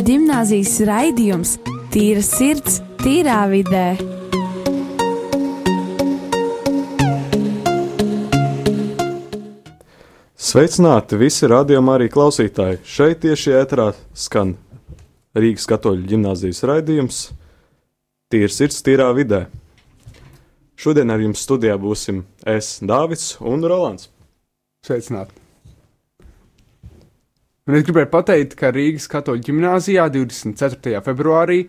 katoļu gimnāzijas raidījums Tīra sirds, tīrā vidē. Sveicināti visi radījuma arī klausītāji. Šeit tieši ēterā skan Rīgas katoļu gimnāzijas raidījums Tīra sirds, tīrā vidē. Šodien ar jums studijā būsim es, Dāvids un Rolands. Sveicināti! Un es gribēju pateikt, ka Rīgas katoļu ģimnāzijā 24. februārī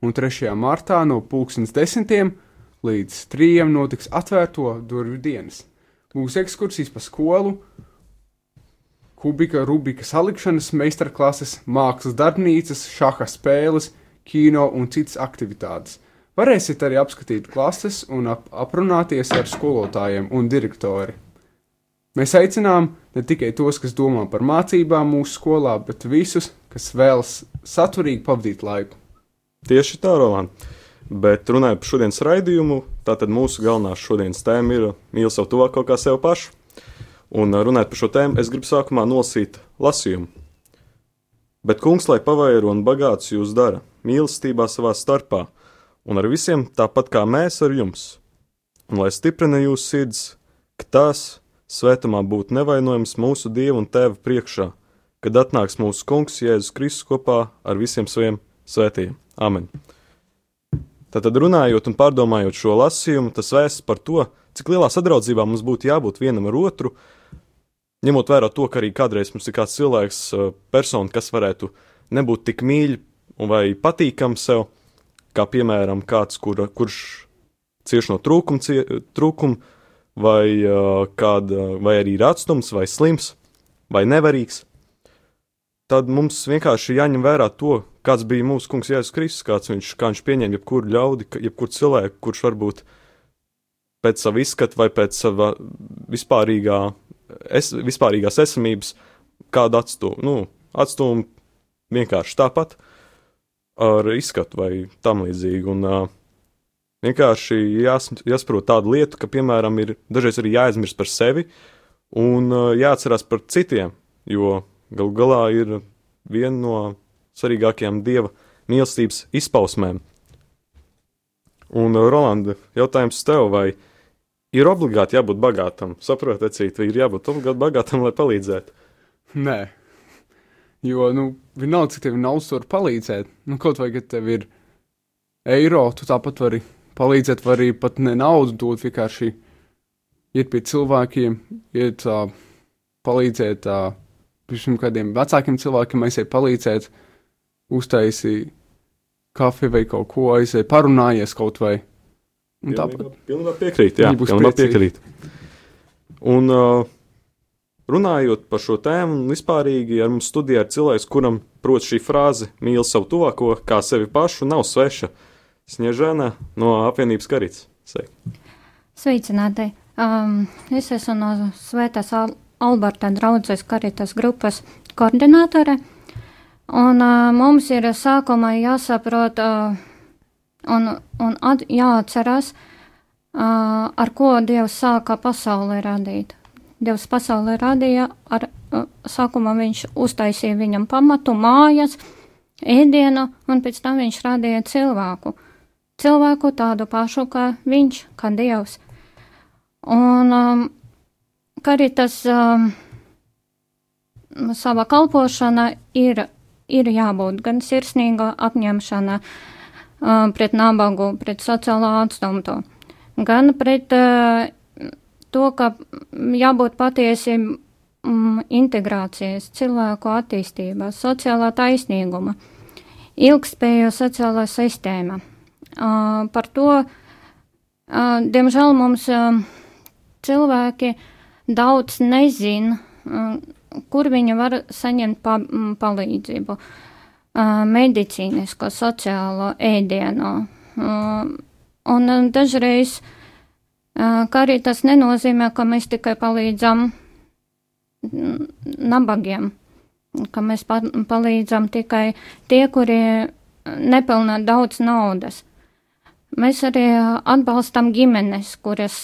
un 3. martā no 2010. līdz 3. notiks atvērto durvju dienas. Būs ekskursijas pa skolu, kubika, rubika salikšanas, meistarklases, mākslas darbnīcas, šaha spēles, kino un citas aktivitātes. Varēsiet arī apskatīt klases un ap aprunāties ar skolotājiem un direktori. Mēs aicinām ne tikai tos, kas domā par mācībām mūsu skolā, bet visus, kas vēlas saturīgi pavadīt laiku. Tieši tā, Roland. Bet runājot par šodienas raidījumu, tātad mūsu galvenā šodienas tēma ir mīlēt savu tuvāko kā sev pašu. Un runājot par šo tēmu, es gribu sākumā nolasīt lasījumu. Bet kungs, lai pavairo un bagāts jūs dara, mīlestībā savā starpā, un ar visiem tāpat kā mēs ar jums, un lai stiprina jūsu sirds, ka tās svētumā būtu nevainojams mūsu Dievu un Tēva priekšā, kad atnāks mūsu kungs Jēzus Kristus kopā ar visiem saviem svētījiem. Amen! Tātad runājot un pārdomājot šo lasījumu, tas vēsts par to, cik lielā sadraudzībā mums būtu jābūt vienam ar otru, ņemot vērā to, ka arī kādreiz mums ir kāds cilvēks, persona, kas varētu nebūt tik mīļš vai patīkams sev, kā piemēram kāds, kur, kurš cieš no trūkuma, cie, trūkuma vai, kāda, vai arī ir atstums, vai slims, vai nevarīgs. Tad mums vienkārši jāņem vērā to, kāds bija mūsu kungs Jēzus Kristus, kāds viņš, kā viņš pieņem jebkuru ļaudi, jebkuru cilvēku, kurš varbūt pēc sava izskata vai pēc sava vispārīgā, es, vispārīgās esamības kādu atstūmu, nu, atstūmu vienkārši tāpat ar izskatu vai tam līdzīgi. Un, uh, vienkārši jās, jāsaprot tādu lietu, ka, piemēram, ir dažreiz arī jāaizmirst par sevi un uh, jāatcerās par citiem, jo galu galā ir viena no svarīgākajām dieva mīlestības izpausmēm. Un, uh, Rolanda, jautājums tev, vai ir obligāti jābūt bagātam? Saprotiet, vai ir jābūt obligāti bagātam, lai palīdzētu? Nē, jo, nu, vienalga, cik tev naudas var palīdzēt. Nu, kaut vai, ka tev ir eiro, tu tāpat vari palīdzēt, var arī pat ne naudu dot, vienkārši iet pie cilvēkiem, iet uh, palīdzēt uh, kādiem vecākiem cilvēkiem, aiziet palīdzēt, uztaisīt kafiju vai kaut ko, aiziet parunājies kaut vai. Un tāpat. Pilnībā piekrīt, jā, pilnībā piekrīt. Un uh, runājot par šo tēmu, vispārīgi ar mums studijā ir cilvēks, kuram, prot, šī frāze mīl savu tuvāko kā sevi pašu, nav sveša. Uh, Sniežana no apvienības. Sveiki! Sveicināti! Um, es esmu no Svētās Al Alberta draudzes karitas grupas koordinātore. Un uh, mums ir sākumā jāsaprot uh, un, un at, jāatcerās, uh, ar ko Dievs sāka pasauli radīt. Dievs pasauli radīja ar, uh, sākumā viņš uztaisīja viņam pamatu, mājas, ēdienu, un pēc tam viņš radīja cilvēku. Uh, cilvēku tādu pašu kā viņš, kā Dievs. Un um, kā arī tas um, sava kalpošana ir, ir jābūt gan sirsnīga apņemšana um, pret nabagu, pret sociālo atstumtu, gan pret uh, to, ka jābūt patiesi um, integrācijas, cilvēku attīstības, sociālā taisnīguma, ilgspēja sociālā sistēma. Par to, diemžēl, mums cilvēki daudz nezina, kur viņi var saņemt pa, palīdzību, medicīnisko, sociālo ēdienu. Un dažreiz, kā arī tas nenozīmē, ka mēs tikai palīdzam nabagiem, ka mēs pa, palīdzam tikai tie, kuri nepelnā daudz naudas. Mēs arī atbalstam ģimenes, kuras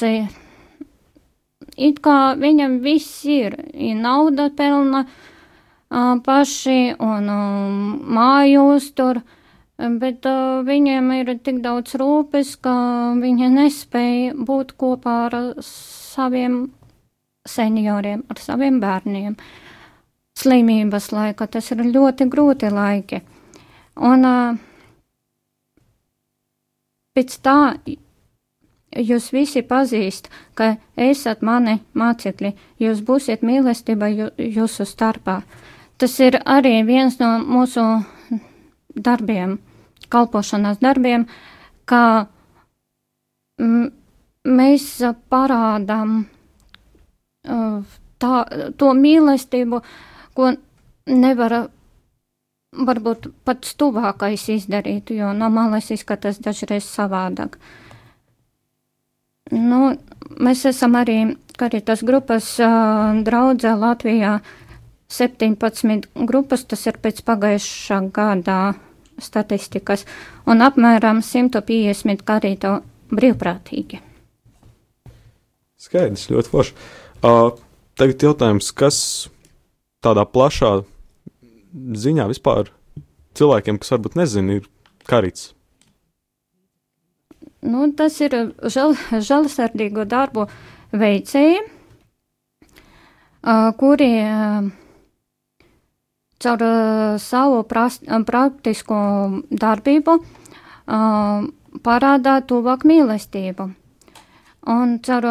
it kā viņam viss ir, ir nauda pelna, paši un māju uztur, bet viņiem ir tik daudz rūpes, ka viņi nespēja būt kopā ar saviem senioriem, ar saviem bērniem. Slimības laika tas ir ļoti grūti laiki. Un uh, pēc tā jūs visi pazīst, ka esat mani mācekļi, jūs būsiet mīlestība jūsu starpā. Tas ir arī viens no mūsu darbiem, kalpošanas darbiem, ka mēs parādām tā, to mīlestību, ko nevar varbūt pats tuvākais izdarīt, jo no malas izskatās dažreiz savādāk. Nu, mēs esam arī Karitas grupas uh, draudzē Latvijā 17 grupas, tas ir pēc pagājušā gadā statistikas, un apmēram 150 karīto brīvprātīgi. Skaidrs, ļoti forši. Uh, tagad jautājums, kas tādā plašā ziņā vispār cilvēkiem, kas varbūt nezina, ir karīts? Nu, tas ir žal, žēlsirdīgo darbu veicēji, kuri caur savu prast, praktisko darbību parādā tuvāk mīlestību. Un caur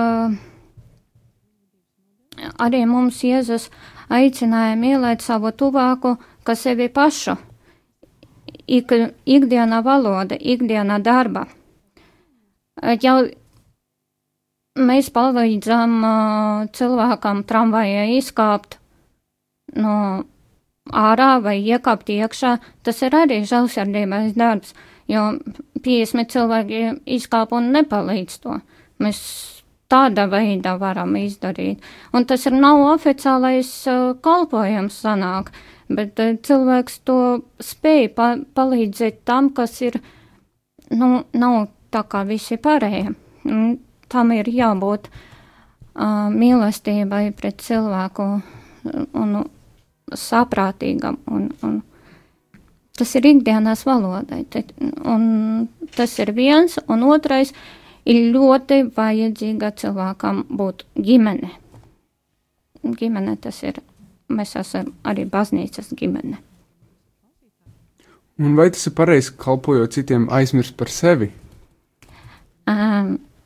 arī mums Jēzus aicināja mīlēt savu tuvāku, kā sevi pašu. Ik, ikdienā valoda, ikdienā darba jau mēs palīdzam uh, cilvēkam tramvajā izkāpt no ārā vai iekāpt iekšā, tas ir arī žēlsirdības darbs, jo 50 cilvēki izkāp un nepalīdz to. Mēs tāda veida varam izdarīt. Un tas ir nav oficiālais uh, kalpojums sanāk, bet uh, cilvēks to spēj pa palīdzēt tam, kas ir, nu, nav tā kā visi pārējie. Tam ir jābūt uh, mīlestībai pret cilvēku un saprātīgam. Un, un tas ir ikdienas valodai. Un tas ir viens, un otrais ir ļoti vajadzīga cilvēkam būt ģimene. Ģimene tas ir, mēs esam arī baznīcas ģimene. Un vai tas ir pareizi kalpojot citiem aizmirst par sevi?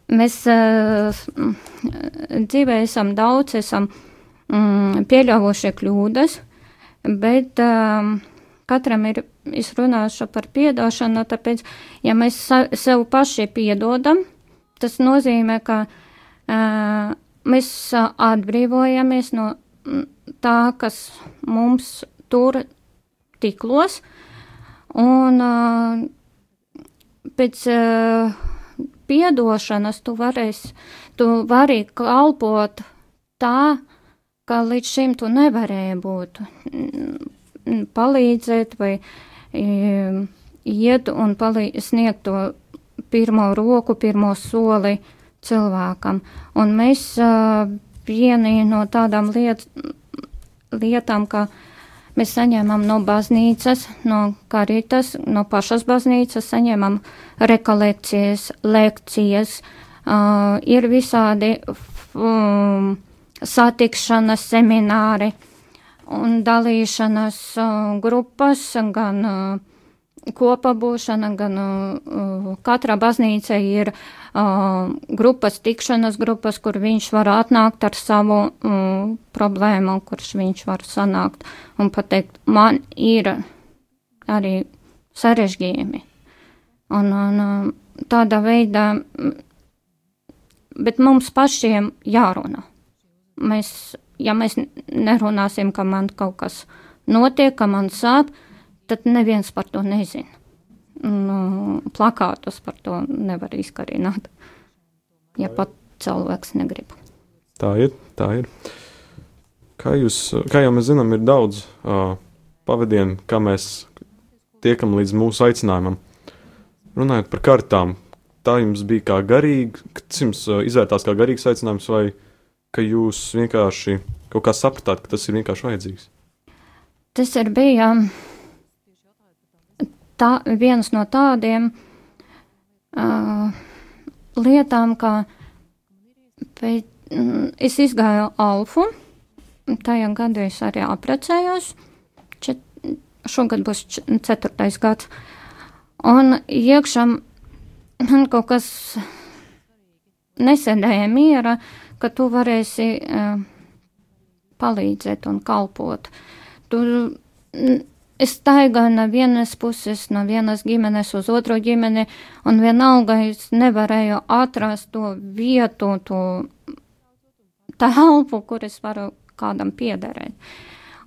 Mēs dzīvē esam daudz, esam mm, pieļāvuši kļūdas, bet katram ir, es runāšu par piedošanu, tāpēc, ja mēs sev paši piedodam, tas nozīmē, ka mēs atbrīvojamies no tā, kas mums tur tiklos, un pēc piedošanas tu, varēs, tu vari kalpot tā, kā līdz šim tu nevarēji būt. Palīdzēt vai iet un palīdz, sniegt to pirmo roku, pirmo soli cilvēkam. Un mēs uh, vieni no tādām liet, lietām, uh, Mēs saņēmām no baznīcas, no karitas, no pašas baznīcas, saņēmām rekolekcijas, lekcijas, uh, ir visādi um, satikšanas semināri un dalīšanas uh, grupas, gan uh, kopa būšana, gan uh, katrā baznīca ir uh, grupas, tikšanas grupas, kur viņš var atnākt ar savu uh, problēmu, kurš viņš var sanākt un pateikt, man ir arī sarežģījumi. Un, un uh, tādā veidā, bet mums pašiem jārunā. Mēs, ja mēs nerunāsim, ka man kaut kas notiek, ka man sāp, uh, tad neviens par to nezina. Nu, plakātus par to nevar izkarināt, ja pat cilvēks negrib. Tā ir, tā ir. Kā, jūs, kā jau mēs zinām, ir daudz uh, pavadienu, kā mēs tiekam līdz mūsu aicinājumam. Runājot par kartām, tā jums bija kā garīgi, tas jums uh, izvērtās kā garīgs aicinājums, vai ka jūs vienkārši kaut kā sapratāt, ka tas ir vienkārši vajadzīgs? tas ir bija tā, viens no tādiem uh, lietām, kā pēc, mm, es izgāju alfu, tajā gadā es arī apprecējos, čet, šogad būs ceturtais gads, un iekšā man kaut kas nesēdēja miera, ka tu varēsi uh, palīdzēt un kalpot. Tur es staigāju no vienas puses, no vienas ģimenes uz otru ģimeni, un vienalga es nevarēju atrast to vietu, to telpu, kur es varu kādam piederēt.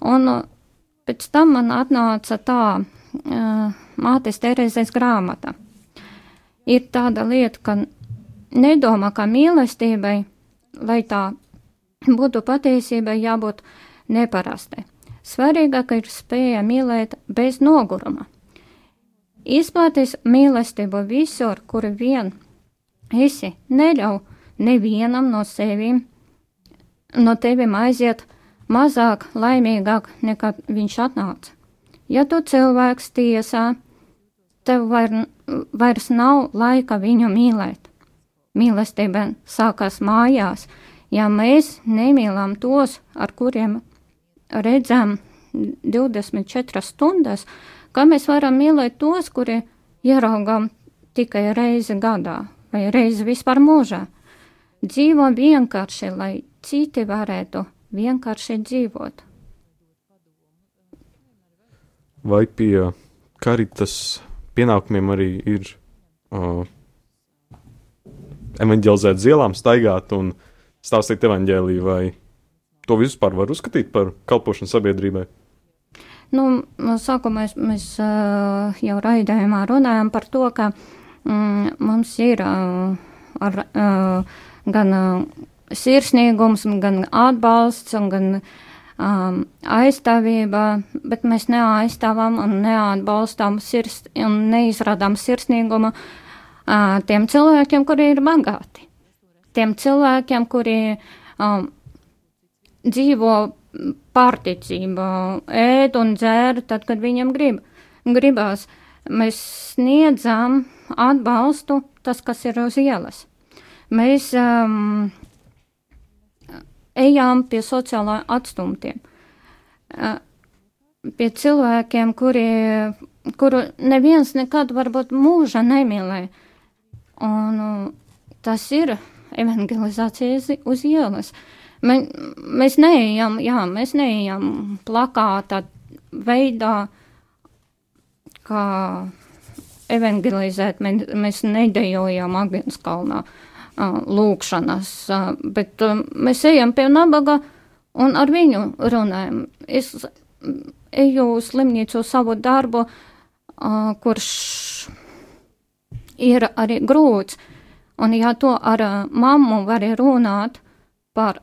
Un pēc tam man atnāca tā uh, mātes Terezes grāmata. Ir tāda lieta, ka nedomā, ka mīlestībai, lai tā būtu patiesībai, jābūt neparastai. Svarīgāk ir spēja mīlēt bez noguruma. Izplaties mīlestību visur, kur vien esi, neļauj nevienam no sevīm, no tevim aiziet mazāk laimīgāk nekā viņš atnāca. Ja tu cilvēks tiesā, tev vair, vairs nav laika viņu mīlēt. Mīlestība sākās mājās, ja mēs nemīlam tos, ar kuriem redzam 24 stundas, kā mēs varam mīlēt tos, kuri ieraugām tikai reizi gadā vai reizi vispār mūžā. Dzīvo vienkārši, lai citi varētu vienkārši dzīvot. Vai pie karitas pienākumiem arī ir uh, evanģelizēt zielām, staigāt un stāstīt evanģēliju, vai to vispār var uzskatīt par kalpošanu sabiedrībai? Nu, sākumā mēs, mēs uh, jau raidījumā runājam par to, ka mm, mums ir uh, ar, uh, gan sirsnīgums, gan atbalsts, gan um, aizstāvība, bet mēs neaizstāvam un neatbalstām sirs, un neizrādām sirsnīgumu uh, tiem cilvēkiem, kuri ir bagāti. Tiem cilvēkiem, kuri um, dzīvo pārticībā, ēd un dzēr tad, kad viņam grib, gribās. Mēs sniedzam atbalstu tas, kas ir uz ielas. Mēs um, ejām pie sociālā atstumtiem, uh, pie cilvēkiem, kuri, kuru neviens nekad varbūt mūža nemīlē. Un uh, tas ir evangelizācija uz ielas. Uh, Mē, mēs neejam, jā, mēs neejam plakāta veidā, kā evangelizēt, mēs, mēs nedējojam Agenskalnā lūkšanas, bet mēs ejam pie nabaga un ar viņu runājam. Es eju uz slimnīcu savu darbu, kurš ir arī grūts, un ja to ar mammu var runāt par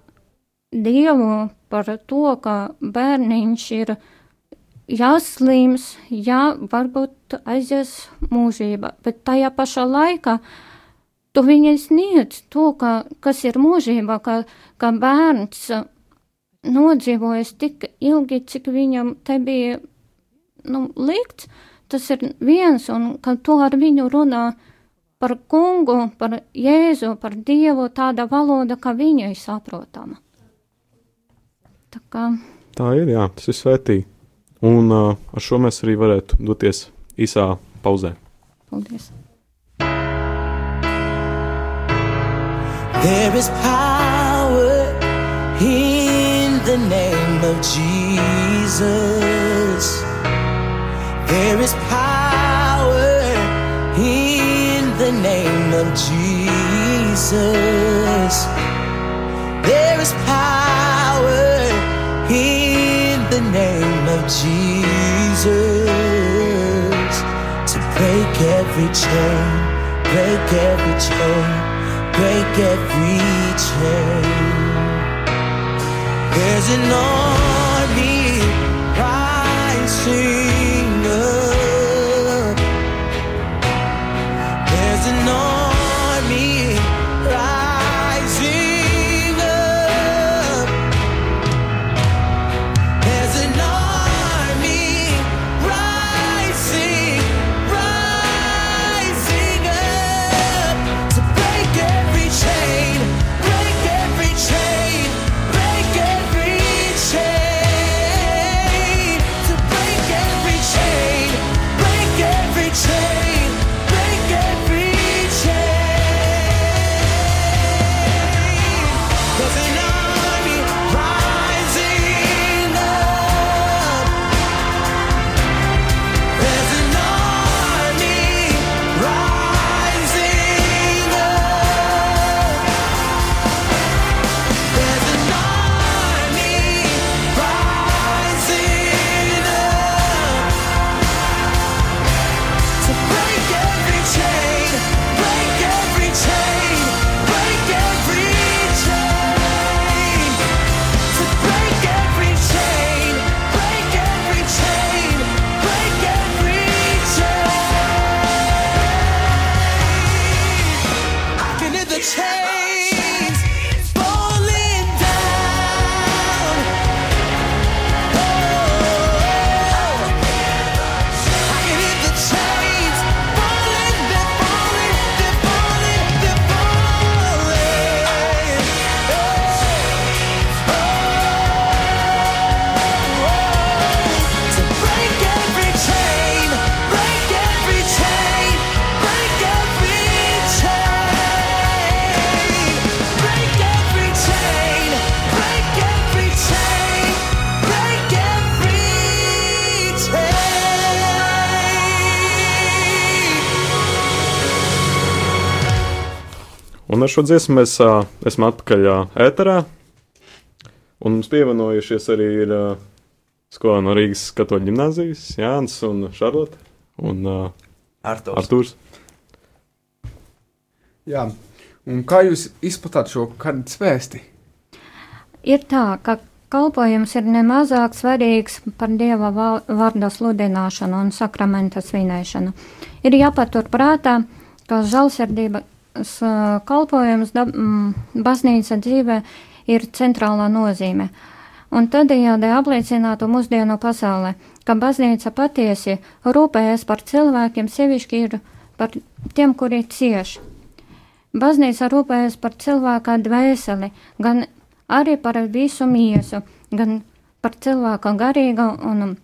Dievu par to, ka bērniņš ir jāslims, jā, varbūt aizies mūžība, bet tajā pašā laikā tu viņai sniedz to, ka, kas ir mūžība, ka, ka bērns nodzīvojas tik ilgi, cik viņam te bija nu, likts, tas ir viens, un ka tu ar viņu runā par kungu, par Jēzu, par Dievu tāda valoda, ka viņai saprotama. Tā, kā... tā ir, jā, tas ir svētīgi. Un uh, ar šo mēs arī varētu doties īsā pauzē. Paldies! There is power in the name of Jesus. There is power in the name of Jesus. Jesus to break every chain, break every chain, break every chain. There's an army ar šo dziesmu mēs ā, esam atpakaļ ā, ēterā. Un mums pievienojušies arī ir ā, skolā no Rīgas katoļu ģimnāzijas Jānis un Šarlote un ā, Arturs. Artūrs. Jā, un kā jūs izplatāt šo kartes vēsti? Ir tā, ka kalpojums ir nemazāk svarīgs par Dieva vārda sludināšanu un sakramenta svinēšanu. Ir jāpatur prātā, ka žēlsirdības ā, kalpojums dab- m, baznīca dzīvē ir centrālā nozīme. Un tādējādi apliecinātu mūsdienu pasaulē, ka baznīca patiesi rūpējas par cilvēkiem, sevišķi ir par tiem, kuri cieši. Baznīca rūpējas par cilvēka dvēseli, gan arī par visu miesu, gan par cilvēka garīga un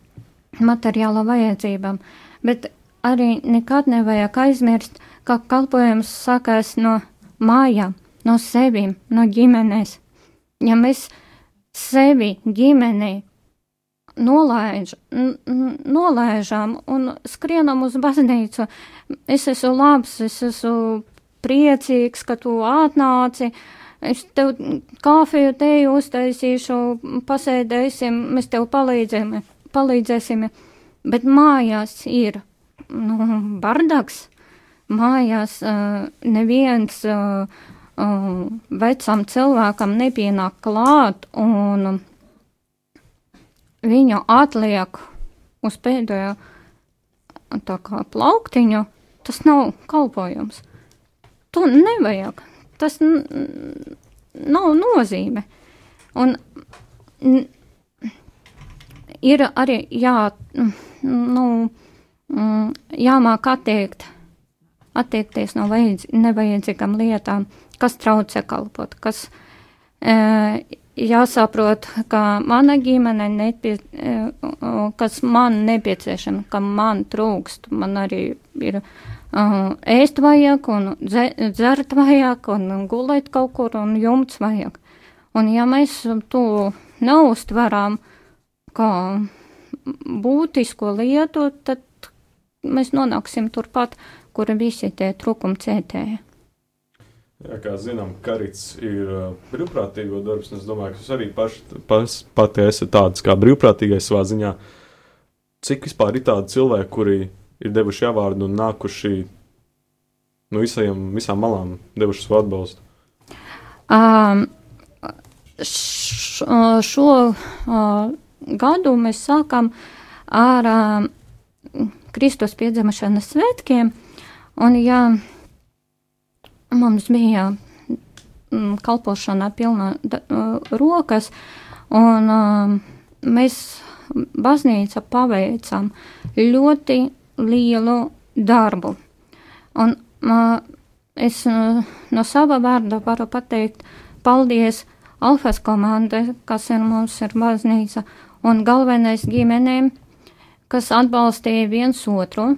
materiāla vajadzībām. Bet arī nekad nevajag aizmirst, ka kalpojums sākās no mājām, no sevīm, no ģimenes. Ja mēs sevi ģimenei nolaiž, n- n- nolaižām un skrienam uz baznīcu, es esmu labs, es esmu priecīgs, ka tu atnāci. Es tev kafiju, teju uztaisīšu, pasēdēsim, mēs tev palīdzēsim, palīdzēsim. Bet mājās ir nu, bardaks. Mājās uh, neviens uh, uh, vecam cilvēkam nepienāk klāt un viņu atliek uz pēdējo tā kā plauktiņu. Tas nav kalpojums. To nevajag. Tas nav nozīme. Un ir arī jā, nu, mm, jāmāk atteikt, attiekties no vajadz, nevajadzīgām lietām, kas traucē kalpot, kas e, jāsaprot, ka mana ģimene, nepie, e, kas man nepieciešama, ka man trūkst, man arī ir uh, ēst vajag, un dze- dzert vajag, un gulēt kaut kur, un jumts vajag. Un ja mēs to neuztveram kā būtisko lietu, tad mēs nonāksim turpat, kur visi tie trūkumi cietēja. Jā, kā zinām, karits ir brīvprātīgo darbs. un Es domāju, ka jūs arī paši pas, pati esat tāds kā brīvprātīgais savā ziņā. Cik vispār ir tādi cilvēki, kuri ir devuši jāvārdu un nākuši no visajām, visām malām, devuši savu atbalstu? Um, š, šo uh, gadu mēs sākam ar uh, Kristus piedzimšanas svētkiem, un ja mums bija mm, kalpošanā pilna da, uh, rokas, un uh, mēs baznīca paveicam ļoti lielu darbu. Un uh, es no sava vārda varu pateikt paldies Alfas komandai, kas ir mums ir baznīca, un galvenais ģimenēm, kas atbalstīja viens otru,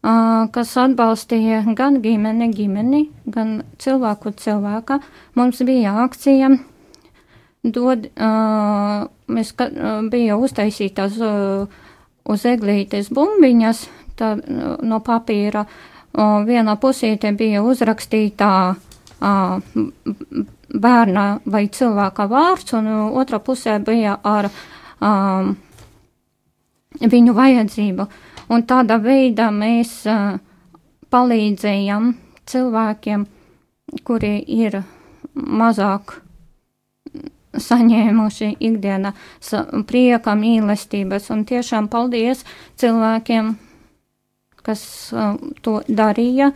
kas atbalstīja gan ģimeni, ģimeni, gan cilvēku cilvēka. Mums bija akcija, dod, mēs, bija uztaisītas uz eglītes bumbiņas tā, no papīra. Vienā pusītē bija uzrakstītā bērna vai cilvēka vārds, un otrā pusē bija ar viņu vajadzību. Un tādā veidā mēs uh, palīdzējam cilvēkiem, kuri ir mazāk saņēmuši ikdienā prieka, mīlestības. Un tiešām paldies cilvēkiem, kas uh, to darīja.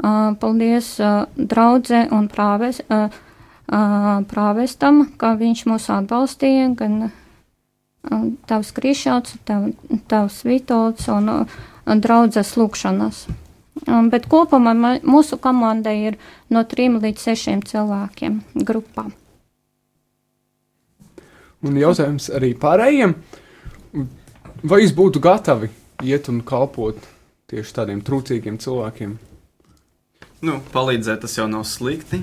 Uh, paldies uh, draudzē un prāves, uh, uh, prāvestam, ka viņš mūs atbalstīja, gan tavs krišāts, tav, tavs vitots un uh, draudzes lūkšanas. Bet kopumā mūsu komanda ir no trim līdz sešiem cilvēkiem grupā. Un jautājums arī pārējiem. Vai jūs būtu gatavi iet un kalpot tieši tādiem trūcīgiem cilvēkiem? Nu, palīdzēt tas jau nav slikti,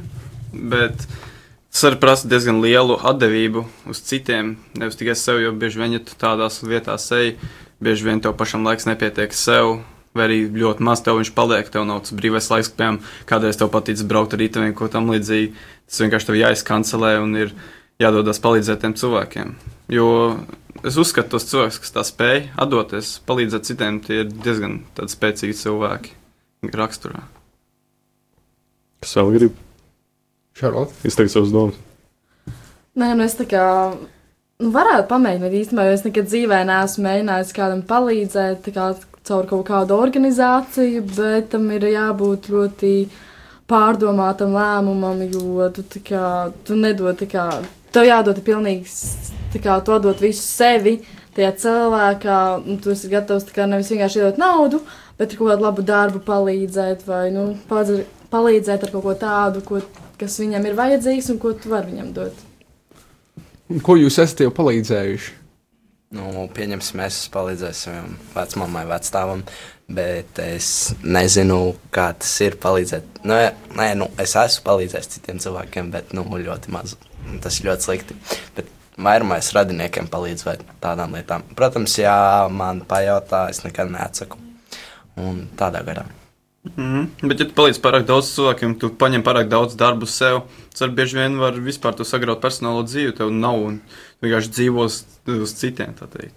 bet tas arī prasa diezgan lielu atdevību uz citiem. Nevis tikai sev, jo bieži vien, ja tu tādās vietās ej, bieži vien tev pašam laiks nepietiek sev. vai arī ļoti maz tev viņš paliek, tev nav tas brīvais laiks, piemēram, kādreiz tev patīk braukt ar rītaviem, ko tam līdzīgi. Tas vienkārši tev jāizkancelē un ir jādodas palīdzēt tiem cilvēkiem. Jo es uzskatu, tos cilvēkus, kas tā spēj atdoties, palīdzēt citiem, tie ir diezgan spēcīgi cilvēki raksturā. Kas vēl grib Šarlote. izteikt savus domas? Nē, nu es tā kā nu, varētu pamēģināt īstenībā, jo es nekad dzīvē neesmu mēģinājis kādam palīdzēt, tā kā caur kaut kādu organizāciju, bet tam ir jābūt ļoti pārdomātam lēmumam, jo tu, tā kā, tu nedod, kā, tev jādod pilnīgi, tā kā, tu dod visu sevi tajā cilvēkā, un tu esi gatavs, tā kā, nevis vienkārši iedot naudu, bet ar kaut kādu labu darbu palīdzēt, vai, nu, palīdzēt, palīdzēt ar kaut ko tādu, ko, kas viņam ir vajadzīgs un ko tu vari viņam dot. Un Ko jūs esat jau palīdzējuši? Nu, pieņemsim, es palīdzēju savam vecmāmai, vecstāvam, bet es nezinu, kā tas ir palīdzēt. Nu, ja- nē, nu, es esmu palīdzējis citiem cilvēkiem, bet nu, ļoti maz. Tas ir ļoti slikti. Bet vairumā es radiniekiem palīdzu vai tādām lietām. Protams, ja man pajautā, es nekad neatsaku. Un tādā garā. Mm -hmm. Bet, ja tu palīdzi pārāk daudz cilvēkiem, tu paņem pārāk daudz darbu sev, var bieži vien var vispār tu sagraut personālo dzīvi, tev nav un tu vienkārši dzīvos uz citiem. tā teikt.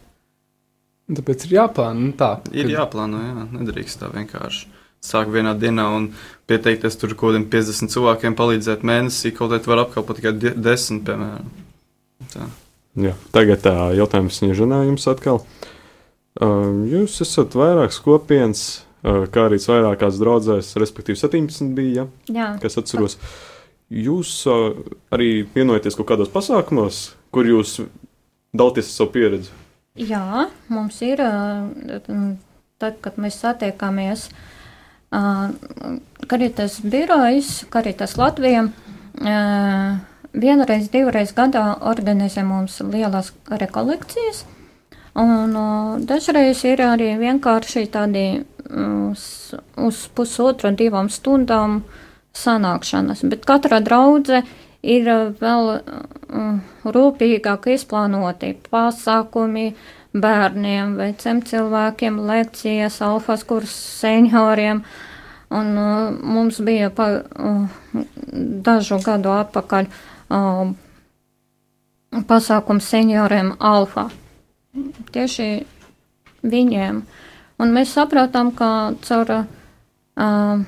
Tāpēc ir jāplāno nu, tā. Ir kad- jāplāno, jā, nedrīkst tā vienkārši. Sāk vienā dienā un pieteikties tur kaut kādiem 50 cilvēkiem, palīdzēt mēnesī, kaut kā tu vari apkalpot tikai die- 10, piemēram. Tā. Jā, tagad tā, jautājums Sniežanā jums atkal. Uh, jūs esat vairākas kopienas, kā arī vairākās draudzēs, respektīvi 17 bija, ja, Jā, kas atceros. Jūs uh, arī vienojaties kaut kādos pasākumos, kur jūs dalāties ar savu pieredzi. jā mums ir, ā, tad, kad mēs satiekamies ā, Karitas birojas, Karitas Latvija, ā, vienreiz, divreiz gadā organizē mums lielas rekolekcijas. Un dažreiz ir arī vienkārši tādi uz, uz pusotru, divām stundām sanākšanas, bet katra draudze ir uh, vēl uh, rūpīgāk izplānoti pasākumi bērniem, veciem cilvēkiem, lekcijas, alfas kursus senioriem. Un uh, mums bija pa, uh, dažu gadu atpakaļ uh, pasākums senioriem alfa tieši viņiem. Un mēs saprotam, ka caur uh,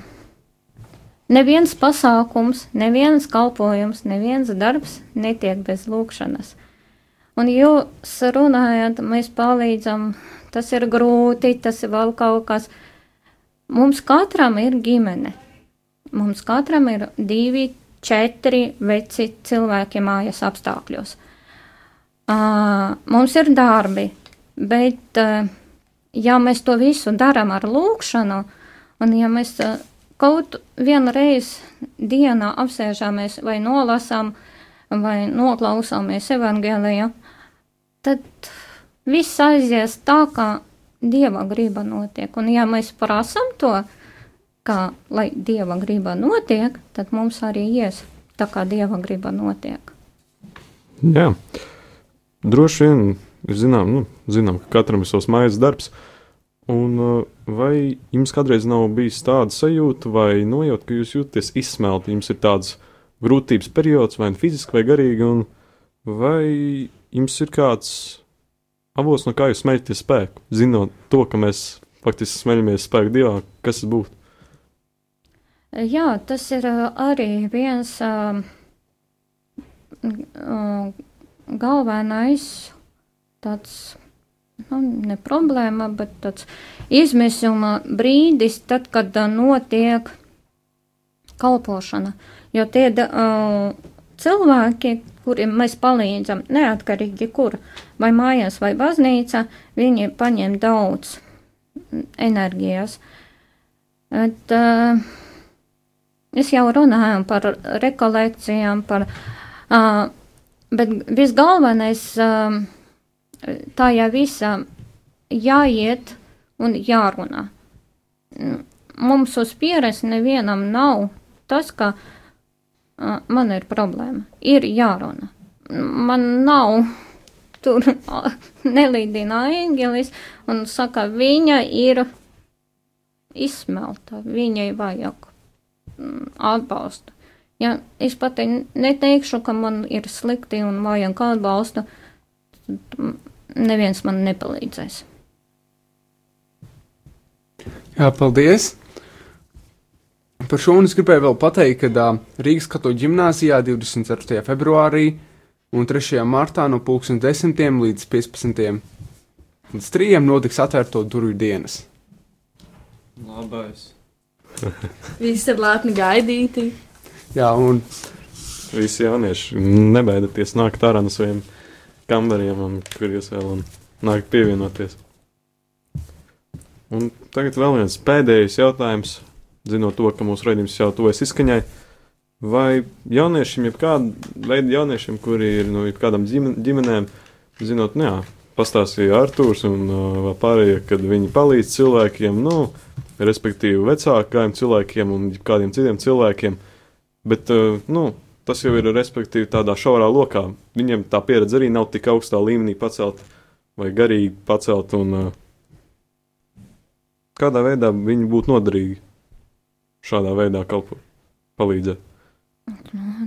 neviens pasākums, neviens kalpojums, neviens darbs netiek bez lūkšanas. Un jūs runājat, mēs palīdzam, tas ir grūti, tas ir vēl kaut kas. Mums katram ir ģimene. Mums katram ir divi, četri veci cilvēki mājas apstākļos. Uh, mums ir darbi, bet uh, ja mēs to visu darām ar lūkšanu, un ja mēs uh, kaut vienu reizi dienā apsēžamies vai nolasām vai noklausāmies evangēlijā, tad viss aizies tā, kā Dieva griba notiek. Un ja mēs prasam to, kā lai Dieva griba notiek, tad mums arī ies tā, kā Dieva griba notiek. Jā, droši vien ir zinām, nu, zinām, ka katram ir savs mājas darbs. Un, uh, vai jums kādreiz nav bijis tāda sajūta vai nojauta, ka jūs jūtaties izsmelti, jums ir tāds grūtības periods, vai nu fiziski, vai garīgi, un vai jums ir kāds avots, no kā jūs smeļaties spēku, zinot to, ka mēs faktiski smeļamies spēku dievā, kas tas būtu? Jā, tas ir ā, arī viens ā, galvenais tāds, nu, ne problēma, bet tāds izmisuma brīdis, tad, kad notiek kalpošana. Jo tie uh, cilvēki, kuriem mēs palīdzam, neatkarīgi kur, vai mājās, vai baznīca, viņi paņem daudz enerģijas. Et, uh, Es jau runāju par rekolekcijām, par, uh, bet visgalvenais uh, tā jau visa jāiet un jārunā. Mm, Mums uz pieres nevienam nav tas, ka man ir problēma. Ir jārunā. Man nav tur nelīdina ēngelis un saka, viņa ir izsmelta, viņai vajag mm, atbalstu. Ja es pat neteikšu, ka man ir slikti un vajag atbalstu, mm, neviens man nepalīdzēs. Jā, paldies! Par šo un es gribēju vēl pateikt, ka uh, Rīgas katoļu ģimnāzijā 24. februārī un 3. martā no 10. līdz 15. līdz 3. notiks atvērto durvju dienas. Labais. Visi ir lēpni gaidīti. Jā, un Visi jaunieši nebaidieties nākt ārā no saviem kambariem, un, kur jūs vēl un nākt pievienoties. Un tagad vēl viens pēdējais jautājums, zinot to, ka mūsu raidījums jau tuvojas izskaņai. Vai jauniešiem, jebkāda veida jauniešiem, kuri ir no nu, kādām ģimenēm, zinot, nu jā, pastāstīja Arthurs un uh, pārējie, kad viņi palīdz cilvēkiem, nu, respektīvi vecākajiem cilvēkiem un kādiem citiem cilvēkiem, bet, uh, nu, tas jau ir respektīvi tādā šaurā lokā. Viņiem tā pieredze arī nav tik augstā līmenī pacelt vai garīgi pacelt un uh, kādā veidā viņi būtu noderīgi šādā veidā kalpot, palīdzēt.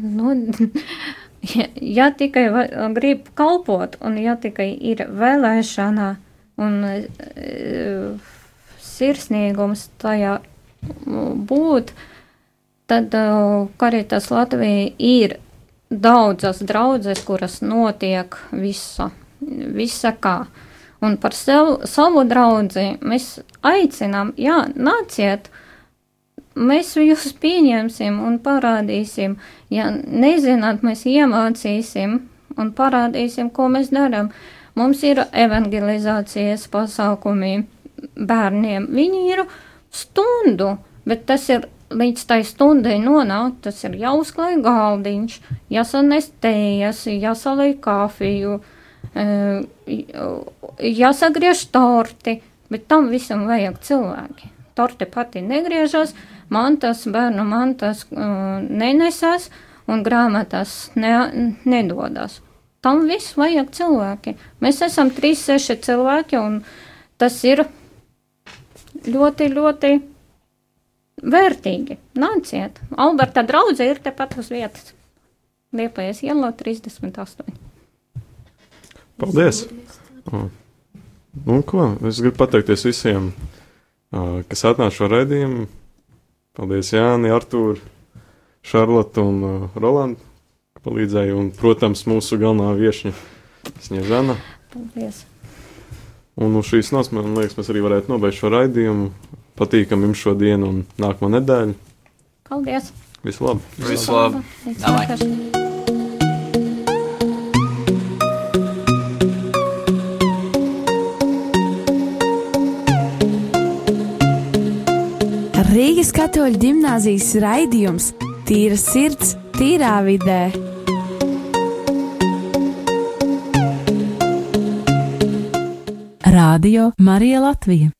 Nu, ja, ja tikai grib kalpot, un ja tikai ir vēlēšana un e, sirsnīgums tajā būt, tad Karitas Latvija ir daudzas draudzes, kuras notiek visa, visa kā. Un par sev, savu draudzi mēs aicinām, jā, nāciet, uh, mēs jūs pieņemsim un parādīsim. Ja nezināt, mēs iemācīsim un parādīsim, ko mēs darām. Mums ir evangelizācijas pasākumi bērniem. Viņi ir stundu, bet tas ir līdz tai stundai nonākt, tas ir jāuzklāj galdiņš, jāsanes tējas, jāsalai kafiju, e, jāsagriež torti, bet tam visam vajag cilvēki. Torte pati negriežas, mantas, bērnu mantas uh, nenesas un grāmatās ne, nedodas. Tam viss vajag cilvēki. Mēs esam 3-6 cilvēki, un tas ir ļoti, ļoti vērtīgi. Nāciet! Alberta draudzē ir tepat uz vietas. Liepājas ielo 38. Paldies! Un, un ko? Es gribu pateikties visiem, kas atnāca šo raidījumu. Paldies, Jāni, Artūri, Šarlota un Rolanda, ka palīdzēja. Un, protams, mūsu galvenā viesņa Sniežana. Paldies! Un uz šīs nots, man liekas, mēs arī varētu nobeigt šo raidījumu. Patīkam jums šodienu un nākamo nedēļu. Paldies! Visu labu! Visu Rīgas katoļu ģimnāzijas raidījums Tīra sirds, tīrā vidē. Radio Marija Latvija